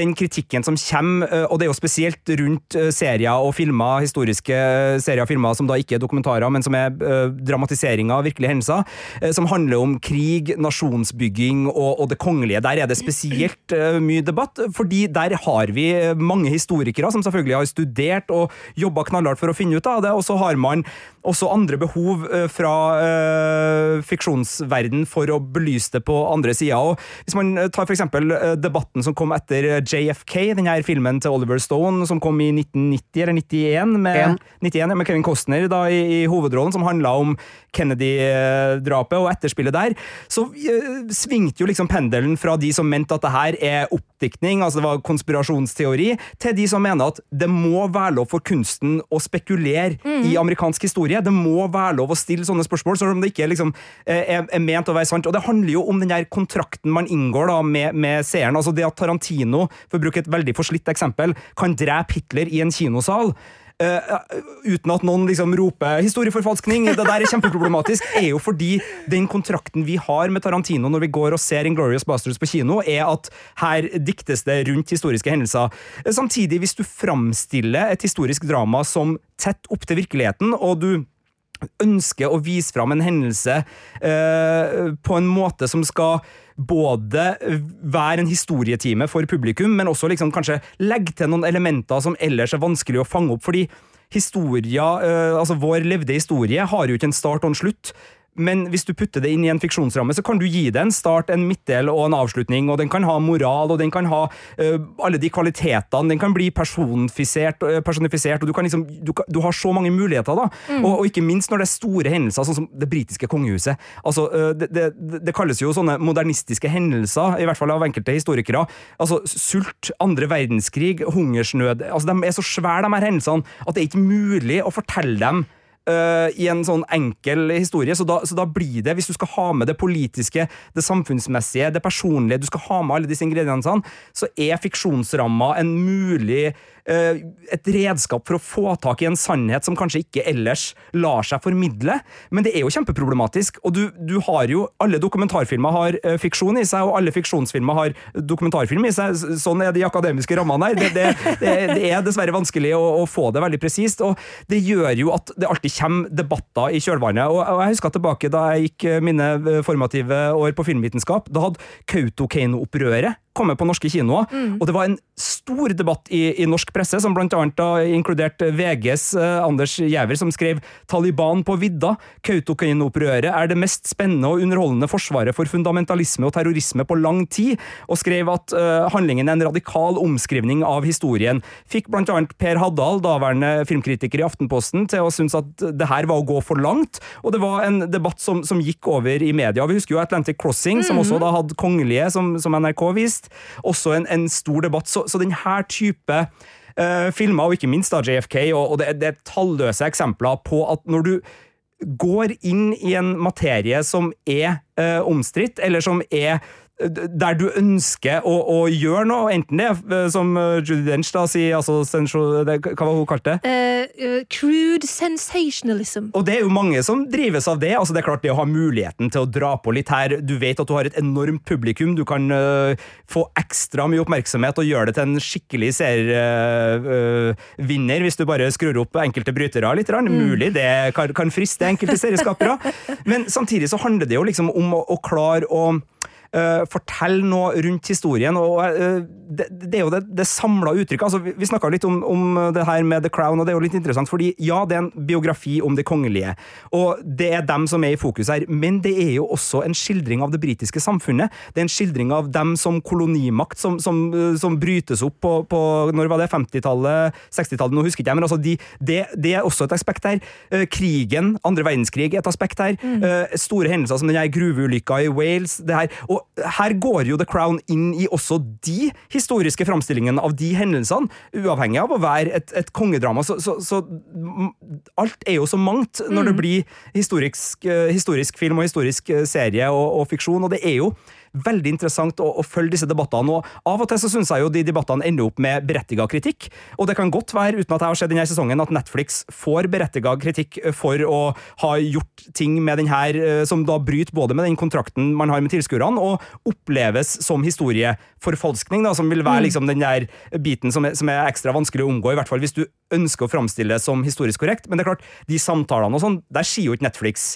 Den kritikken som kommer, øh, og det er jo spesielt rundt serier og filmer, historiske serier og filmer som da ikke er dokumentarer, men som er øh, dramatiseringer av virkelige hendelser, som handler om krig, nasjonsbygging og, og det kongelige. Der er det spesielt mye debatt, fordi der har vi mange historikere som selvfølgelig har studert og jobba knallhardt for å finne ut av det, og så har man også andre behov øh, fra øh, fiksjonsverden for å belyse det på andre sida. Hvis man øh, tar for eksempel øh, debatten som kom etter JFK, denne her filmen til Oliver Stone som kom i 1990 eller 91 med, En. 91, med Kevin Costner da, i, i hovedrollen, som handla om Kennedy-drapet og etterspillet der, så øh, svingte jo liksom pendelen fra de som mente at det her er oppdiktning, altså det var konspirasjonsteori, til de som mener at det må være lov for kunsten å spekulere i amerikansk historie. Det må være lov å stille sånne spørsmål, selv om det ikke liksom, eh, er, er ment å være sant. Og det handler jo om den der kontrakten man inngår da med, med seeren. Altså det at Tarantino, for å bruke et veldig forslitt eksempel, kan drepe Hitler i en kinosal. Eh, uten at noen liksom roper 'historieforfalskning', det der er kjempeproblematisk, er jo fordi den kontrakten vi har med Tarantino når vi går og ser Inglorious Bastards på kino, er at her diktes det rundt historiske hendelser. Eh, Samtidig, hvis du framstiller et historisk drama som tett opp til virkeligheten, og du ønsker å vise fram en hendelse eh, på en måte som skal både være en historietime for publikum, men også liksom kanskje legge til noen elementer som ellers er vanskelig å fange opp. fordi Historia, eh, altså Vår levde historie har jo ikke en start og en slutt. Men hvis du putter det inn i en fiksjonsramme, så kan du gi det en start, en midtdel og en avslutning, og den kan ha moral, og den kan ha uh, alle de kvalitetene, den kan bli personifisert, øh, personifisert og du, kan liksom, du, kan- du har så mange muligheter, da. Og, og ikke minst når det er store hendelser, sånn som det britiske kongehuset. Altså, uh, det, det, det kalles jo sånne modernistiske hendelser, i hvert fall av enkelte historikere. Altså, sult, andre verdenskrig, hungersnød altså, De er så svære, de her hendelsene, at det er ikke mulig å fortelle dem øh, i en sånn enkel historie. Så da, så da blir det, hvis du skal ha med det politiske, det samfunnsmessige, det personlige, du skal ha med alle disse ingrediensene, så er fiksjonsramma en mulig øh, et redskap for å få tak i en sannhet som kanskje ikke ellers lar seg formidle. Men det er jo kjempeproblematisk, og du, du har jo Alle dokumentarfilmer har øh, fiksjon i seg, og alle fiksjonsfilmer har dokumentarfilm i seg. Sånn er de akademiske rammene her. Det, det, det, det er dessverre vanskelig å, å få det veldig presist, og det gjør jo at det alltid kommer debatter i kjølvannet. Og, jeg husker tilbake da jeg gikk mine formative år på filmvitenskap. Da hadde Kautokeino-opprøret kommet på norske kinoer, og det var en stor debatt i, i norsk presse, som blant annet da inkluderte VGs eh, Anders Giæver, som skrev «Taliban på vidda. Kautokeino-opprøret er det mest spennende og underholdende forsvaret for fundamentalisme og terrorisme på lang tid», og skrev at eh, handlingen er en radikal omskrivning av historien. Fikk blant annet Per Haddal, daværende filmkritiker i Aftenposten, til å synes at det her var å gå for langt, og det var en debatt som, som gikk over i media. Vi husker jo Atlantic Crossing, som også da hadde kongelige, som, som NRK viste. Også en, en stor debatt. Så, så denne type uh, filmer, og ikke minst da JFK, og, og det, det er talløse eksempler på at når du går inn i en materie som er eh, omstridt, eller som er der du ønsker å, å gjøre noe, enten det eh, som eh, Judy Dench da sier, altså, det, hva var hun kalte det? Uh, uh, crude sensationalism. Og det er jo mange som drives av det. altså Det er klart det å ha muligheten til å dra på litt her. Du vet at du har et enormt publikum. Du kan uh, få ekstra mye oppmerksomhet og gjøre det til en skikkelig serievinner hvis du bare skrur opp enkelte brytere litt. Mm. Mulig det kan, kan friste enkelte serieskapere. (laughs) Men samtidig så handler det jo liksom om å, å klare å Uh, fortelle noe rundt historien. og uh, det, det er jo det, det samla uttrykket. altså Vi, vi snakka litt om, om det her med The Crown, og det er jo litt interessant, fordi ja, det er en biografi om de kongelige, og det er dem som er i fokus her, men det er jo også en skildring av det britiske samfunnet. Det er en skildring av dem som kolonimakt, som, som, uh, som brytes opp på, på når var det, 50-tallet, 60-tallet, nå husker ikke jeg, men altså de, det, det er også et aspekt her. Uh, krigen, andre verdenskrig, er et aspekt her. Uh, store hendelser som den her gruveulykka i Wales. det her, og her går jo The Crown inn i også de historiske framstillingene av de hendelsene, uavhengig av å være et, et kongedrama. Så, så, så alt er jo så mangt når det blir historisk, eh, historisk film og historisk eh, serie og, og fiksjon, og det er jo veldig interessant å, å følge disse debattene. og Av og til så syns jeg jo de debattene ender opp med berettiga kritikk. Og det kan godt være, uten at jeg har sett denne sesongen, at Netflix får berettiga kritikk for å ha gjort ting med den her eh, som da bryter både med den kontrakten man har med tilskuerne, og oppleves som historieforfalskning, da, som vil være liksom den der biten som er, som er ekstra vanskelig å omgå, i hvert fall hvis du ønsker å framstille det som historisk korrekt. Men det er klart, de samtalene og sånn, der sier jo ikke Netflix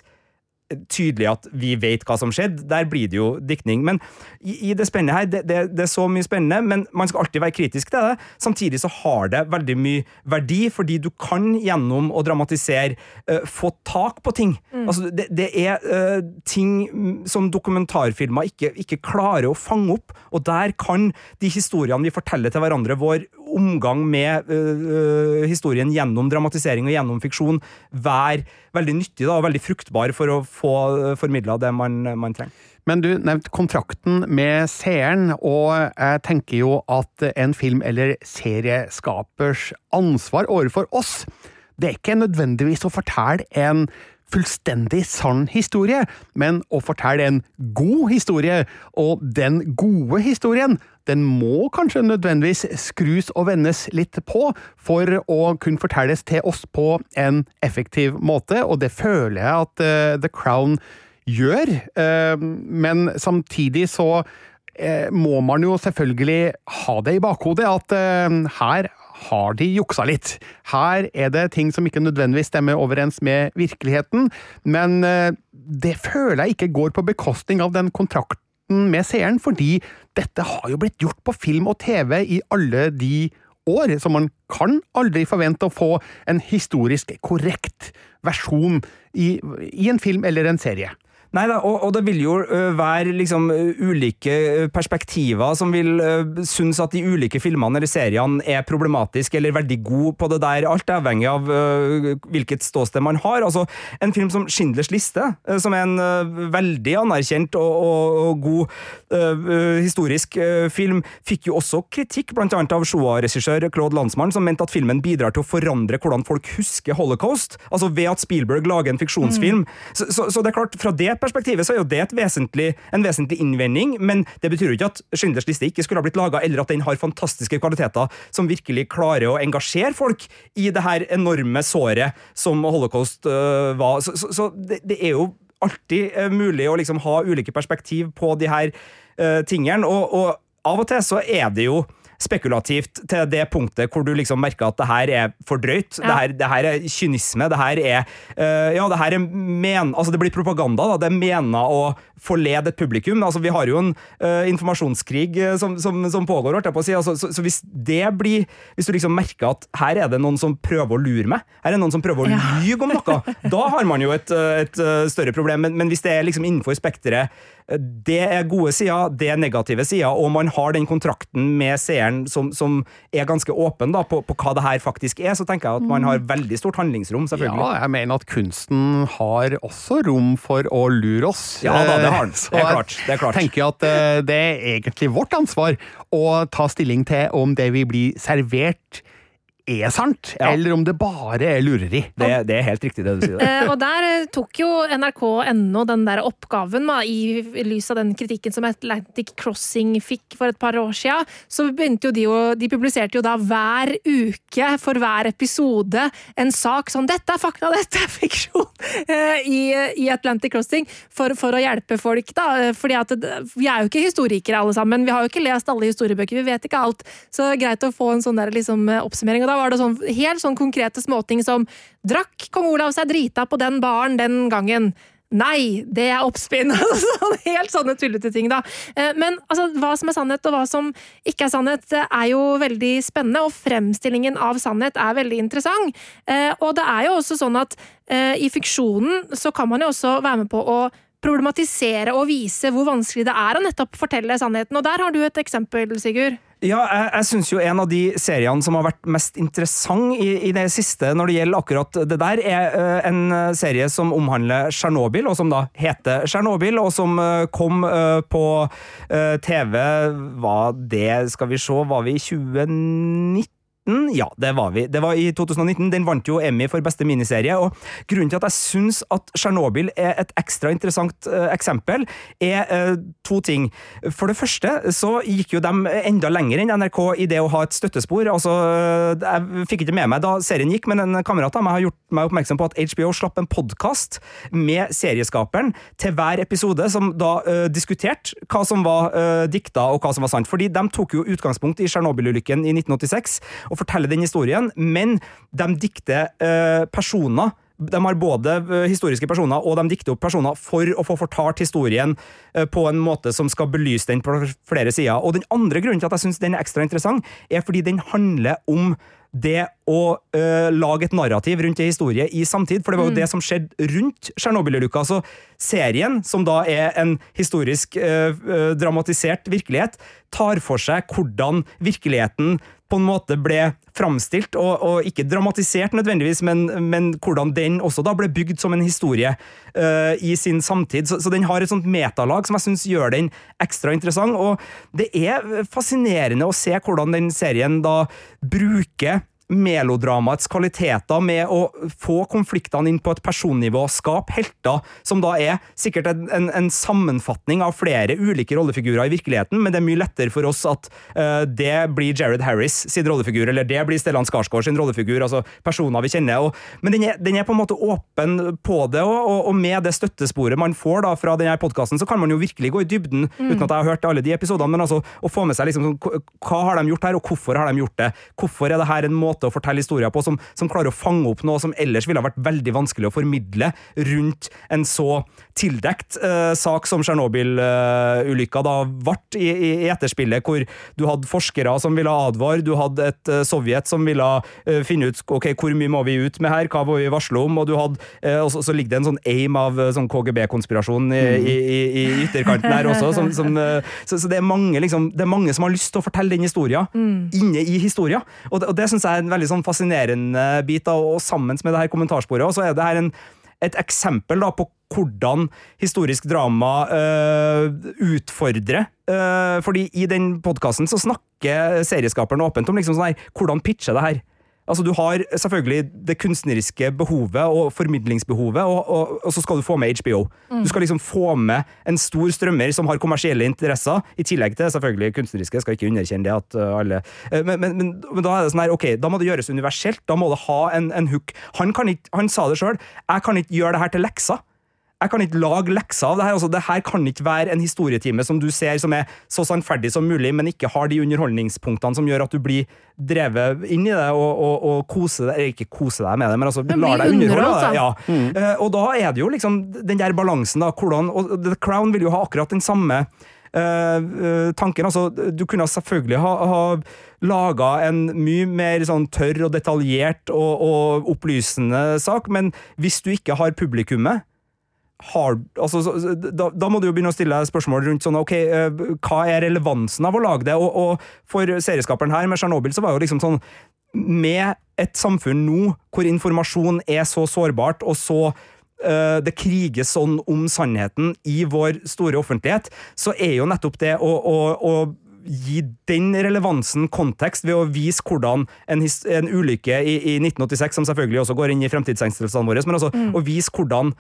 tydelig at vi vet hva som skjedde. Der blir det jo diktning. Men i, i det spennende her, det, det, det er så mye spennende, men man skal alltid være kritisk til det. Samtidig så har det veldig mye verdi, fordi du kan gjennom å dramatisere uh, få tak på ting. Altså, det, det er uh, ting mm, som dokumentarfilmer ikke, ikke klarer å fange opp, og der kan de historiene vi forteller til hverandre, vår omgang med øh, historien gjennom dramatisering og gjennom fiksjon være veldig nyttig da, og veldig fruktbar for å få formidla det man, man trenger. Men du nevnte kontrakten med seeren, og jeg tenker jo at en film- eller serieskapers ansvar overfor oss, det er ikke nødvendigvis å fortelle en fullstendig sann historie, men å fortelle en god historie, og den gode historien, den må kanskje nødvendigvis skrus og vendes litt på for å kunne fortelles til oss på en effektiv måte, og det føler jeg at uh, The Crown gjør, uh, men samtidig så eh, må man jo selvfølgelig ha det i bakhodet at her har de juksa litt. Her er det ting som ikke nødvendigvis stemmer overens med virkeligheten, men eh, det føler jeg ikke går på bekostning av den kontrakten med seeren, fordi dette har jo blitt gjort på film og TV i alle de år, så man kan aldri forvente å få en historisk korrekt versjon i, i en film eller en serie. Nei da, og, og, det vil jo være liksom ulike perspektiver som vil synes at de ulike filmene eller seriene er problematiske eller veldig gode på det der. Alt er avhengig av uh, hvilket ståsted man har. Altså, En film som Schindlers liste, uh, som er en uh, veldig anerkjent og, og, og god historisk film, fikk jo også kritikk, blant annet av Shoah-regissør Claude Landsmann, som mente at filmen bidrar til å forandre hvordan folk husker holocaust, altså ved at Spielberg lager en fiksjonsfilm. Mm. Så, så, så, det er klart, fra det perspektivet så er jo det vesentlig, en vesentlig innvending, men det betyr jo ikke at Schindlers liste ikke skulle ha blitt laga, eller at den har fantastiske kvaliteter som virkelig klarer å engasjere folk i det her enorme såret som holocaust uh, var. Så, så, så det, det, er jo alltid uh, mulig å liksom ha ulike perspektiv på de her uh, tingene, og, og av og til så er det jo spekulativt til det punktet hvor du liksom merker at det her er for drøyt. Ja. Det, her, det, her, er kynisme. Det her er uh, Ja, det her er men... Altså, det blir propaganda. da, Det er mena å forlede et publikum. Altså, Vi har jo en uh, informasjonskrig uh, som, som, som, pågår, holdt jeg på å si. Altså, så, så, hvis det blir Hvis du liksom merker at her er det noen som prøver å lure meg, her er det noen som prøver å ja. om noe, (laughs) da har man jo et, et større problem. Men, men, hvis det er liksom innenfor spekteret det er gode sider, det er negative sider, og man har den kontrakten med seeren som, som er ganske åpen da, på, på, hva det her faktisk er, så tenker jeg at man har mm. veldig stort handlingsrom, selvfølgelig. Ja, jeg mener at kunsten har også rom for å lure oss. Ja da, det har den. (laughs) Det er klart. Det er klart. Jeg tenker at eh, det er egentlig vårt ansvar å ta stilling til om det vi blir servert er sant, ja. eller om det bare er lureri. Det, det, er helt riktig, det du sier. eh, og der eh, tok jo nrk.no den der oppgaven, da, i lys av den kritikken som Atlantic Crossing fikk for et par år siden. Så begynte jo de å De publiserte jo da hver uke, for hver episode, en sak sånn 'Dette er fakta, dette er fiksjon!' (laughs) Eh, i, i, Atlantic Crossing, for, for, å hjelpe folk, da. Fordi at vi er jo ikke historikere alle sammen. Vi har jo ikke lest alle historiebøker, vi vet ikke alt. Så greit å få en sånn der liksom oppsummering. og da var det sånn, helt sånn konkrete småting som Drakk kong Olav seg drita på den baren den gangen? Nei, det er oppspinn! (laughs) Sånn, helt sånne tullete ting, da. Eh, men altså, hva som er sannhet og hva som ikke er sannhet, er jo veldig spennende, og fremstillingen av sannhet er veldig interessant. Eh, og det er jo også sånn at eh, i fiksjonen så kan man jo også være med på å problematisere og vise hvor vanskelig det er å nettopp fortelle sannheten. Og der har du et eksempel, Sigurd. Ja, jeg, jeg syns jo en av de seriene som har vært mest interessant i, i, det siste når det gjelder akkurat det der, er uh, en serie som omhandler Tsjernobyl, og som da heter Tsjernobyl, og som uh, kom uh, på TV Var det, skal vi se, var vi i 2019? Ja, det var vi. Det var i 2019. Den vant jo Emmy for beste miniserie. og Grunnen til at jeg syns at Tsjernobyl er et ekstra interessant uh, eksempel, er uh, to ting. For det første så gikk jo de enda lenger enn NRK i det å ha et støttespor. Altså, uh, Jeg fikk ikke med meg da serien gikk, men en kamerat av meg har gjort meg oppmerksom på at HBO slapp en podkast med serieskaperen til hver episode, som da diskuterte hva som var dikta og hva som var sant. Fordi de tok jo utgangspunkt i Tsjernobyl-ulykken i 1986 og forteller den historien, men de dikter eh, personer de har både eh, historiske personer og de dikter opp personer for å få fortalt historien eh, på en måte som skal belyse den på flere sider. Og Den andre grunnen til at jeg syns den er ekstra interessant, er fordi den handler om det å ø, lage et narrativ rundt en historie i samtid, for det var jo mm. det som skjedde rundt Tsjernobyl-ulykka. Så serien, som da er en historisk ø, ø, dramatisert virkelighet, tar for seg hvordan virkeligheten på en måte ble framstilt, og, og, ikke dramatisert nødvendigvis, men, men, hvordan den også da ble bygd som en historie uh, i sin samtid. Så, så, den har et sånt metalag som jeg syns gjør den ekstra interessant. Og det er fascinerende å se hvordan den serien da bruker melodramaets kvaliteter med å få konfliktene inn på et personnivå, skape helter, som da er sikkert en, en, en, sammenfatning av flere ulike rollefigurer i virkeligheten, men det er mye lettere for oss at uh, det blir Jared Harris sin rollefigur, eller det blir Stellan Skarsgård sin rollefigur, altså personer vi kjenner. Og, men den er, den er, på en måte åpen på det, og, og, og med det støttesporet man får da fra denne podkasten, så kan man jo virkelig gå i dybden, mm. uten at jeg har hørt alle de episodene, men altså å få med seg liksom, hva har de gjort her, og hvorfor har de gjort det? Hvorfor er det her en måte måte å fortelle historier på som, som klarer å fange opp noe som ellers ville ha vært veldig vanskelig å formidle rundt en så tildekt uh, sak som Tsjernobyl-ulykka da ble i, i, etterspillet, hvor du hadde forskere som ville advare, du hadde et uh, Sovjet som ville uh, finne ut ok, hvor mye må vi ut med her, hva må vi varsle om, og du hadde, og så, så, ligger det en sånn aim av sånn KGB-konspirasjon i, mm. i, i, ytterkanten her også, som, som, så, så, det, er mange, liksom, det er mange som har lyst til å fortelle den historien mm. inne i historien, og det, og det syns jeg en veldig sånn fascinerende bit, da, og sammen med det her kommentarsporet, så er det her en et eksempel da, på hvordan historisk drama øh, utfordrer. Øh, fordi i den podkasten snakker serieskaperen åpent om liksom sånn her, hvordan pitche det her. Altså, du har selvfølgelig det kunstneriske behovet og formidlingsbehovet, og, og, og så skal du få med HBO. Mm. Du skal liksom få med en stor strømmer som har kommersielle interesser, i tillegg til selvfølgelig kunstneriske. Jeg skal ikke underkjenne det at uh, alle uh, men, men, men, men, da er det sånn her, ok, da må det gjøres universelt. Da må det ha en, en hook. Han, ikke, han sa det sjøl. Jeg kan ikke gjøre det her til lekser jeg kan ikke lage lekser av det her. Altså, det her kan ikke være en historietime som du ser som er så sannferdig som mulig, men ikke har de underholdningspunktene som gjør at du blir drevet inn i det og, og, og kose deg, ikke kose deg med det, men altså lar deg underholde. Ja. Mm. Uh, og da er det jo liksom den der balansen, da, hvordan Og The Crown vil jo ha akkurat den samme uh, tanken. Altså, du kunne selvfølgelig ha, ha laga en mye mer sånn tørr og detaljert og, og, opplysende sak, men hvis du ikke har publikummet, har, altså, da, da, må du jo begynne å stille spørsmål rundt sånn, ok, uh, hva er relevansen av å lage det? Og, og for serieskaperen her med Tsjernobyl så var jo liksom sånn Med et samfunn nå hvor informasjon er så sårbart og så uh, det kriges sånn om sannheten i vår store offentlighet, så er jo nettopp det å, å, å gi den relevansen kontekst ved å vise hvordan en, en ulykke i, i, 1986, som selvfølgelig også går inn i fremtidsengstelsene våre, men altså mm. å vise hvordan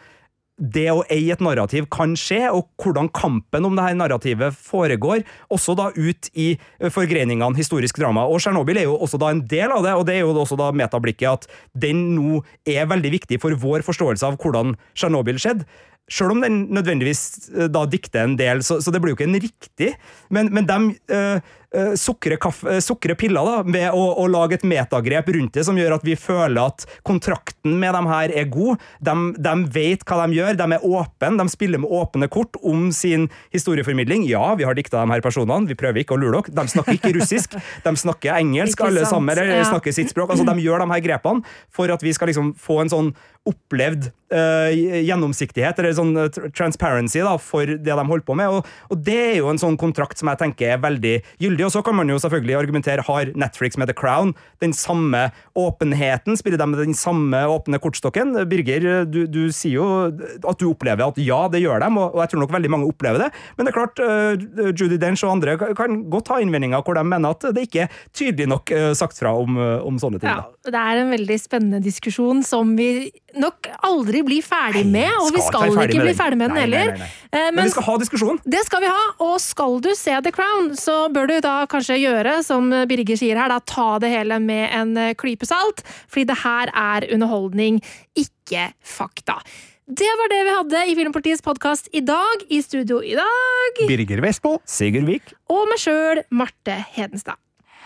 det å eie et narrativ kan skje, og hvordan kampen om det her narrativet foregår, også da ut i eh, forgreiningene historisk drama. Og Tsjernobyl er jo også da en del av det, og det er jo også da metablikket at den nå er veldig viktig for vår forståelse av hvordan Tsjernobyl skjedde. Sjøl om den nødvendigvis eh, da dikter en del, så, så det blir jo ikke en riktig, men, men de uh, sukrer, kaffe, uh, sukre, piller da, med å, å, lage et metagrep rundt det som gjør at vi føler at kontrakten med dem her er god. De, de vet hva de gjør, de er åpne, de spiller med åpne kort om sin historieformidling. Ja, vi har dikta de her personene, vi prøver ikke å lure dere. De snakker ikke russisk, de snakker engelsk alle sammen, eller ja. snakker sitt språk. altså De gjør de her grepene for at vi skal liksom få en sånn opplevd uh, gjennomsiktighet, eller sånn transparency, da, for det de holder på med. Og, og, det er jo en sånn kontrakt som jeg tenker er veldig gyldig og så kan man jo selvfølgelig argumentere har Netflix med The Crown den samme åpenheten? Spiller de med den samme åpne kortstokken? Birger, du, du sier jo at du opplever at ja, det gjør de, og jeg tror nok veldig mange opplever det. Men det er klart, uh, Judy Dench og andre kan godt ha innvendinger hvor de mener at det ikke er tydelig nok uh, sagt fra om, om sånne ting. Ja, det er en veldig spennende diskusjon som vi nok aldri bli ferdig med, og vi skal ikke, bli ferdig med den heller. Men, men vi skal ha diskusjon. Det skal vi ha, og skal du se The Crown, så bør du da kanskje gjøre som Birger sier her, da ta det hele med en eh, klype salt, fordi det her er underholdning, ikke fakta. Det var det vi hadde i Filmpolitiets podkast i dag. I studio i dag Birger Vestbo, Sigurd Vik. Og meg sjøl, Marte Hedenstad.